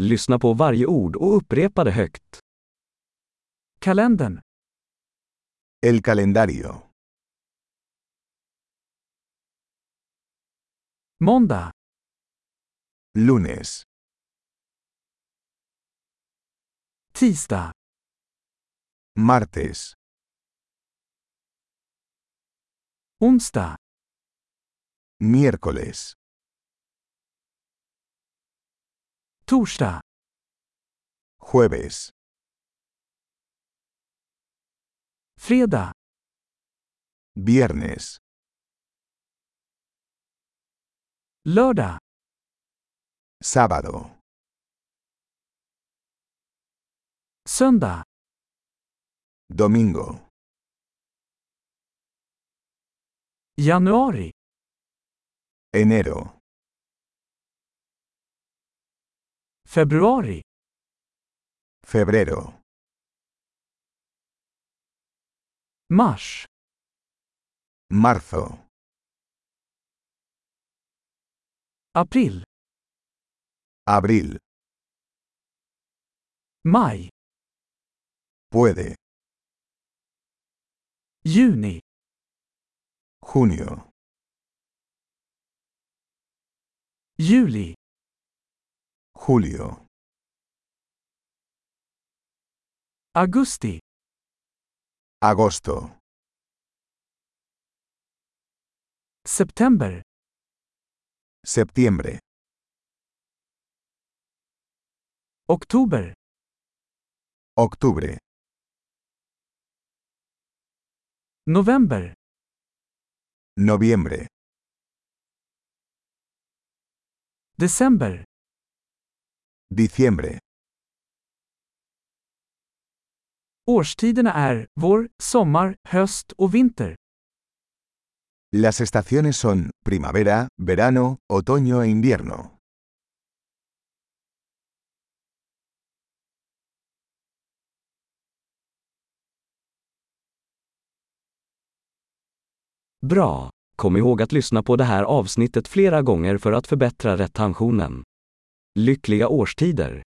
Lyssna på varje ord och upprepa det högt. Kalendern. El calendario. Måndag. Lunes. Tisdag. Martes. Onsdag. Miércoles. Torsdag. Jueves. Fredag. Viernes. Lördag. Sábado. Söndag. Domingo. Januari. Enero. Februari. Febrero. Mars. Marzo. April. Abril. Maj. Puede. Juni. Junio. Juli. Julio. Augusti. Agosto. September. Septiembre. Oktober. Octubre. November. Noviembre. December. Diciembre. Årstiderna är vår, sommar, höst och vinter. Las estaciones son primavera, verano, otoño e invierno. Bra! Kom ihåg att lyssna på det här avsnittet flera gånger för att förbättra retentionen. Lyckliga årstider!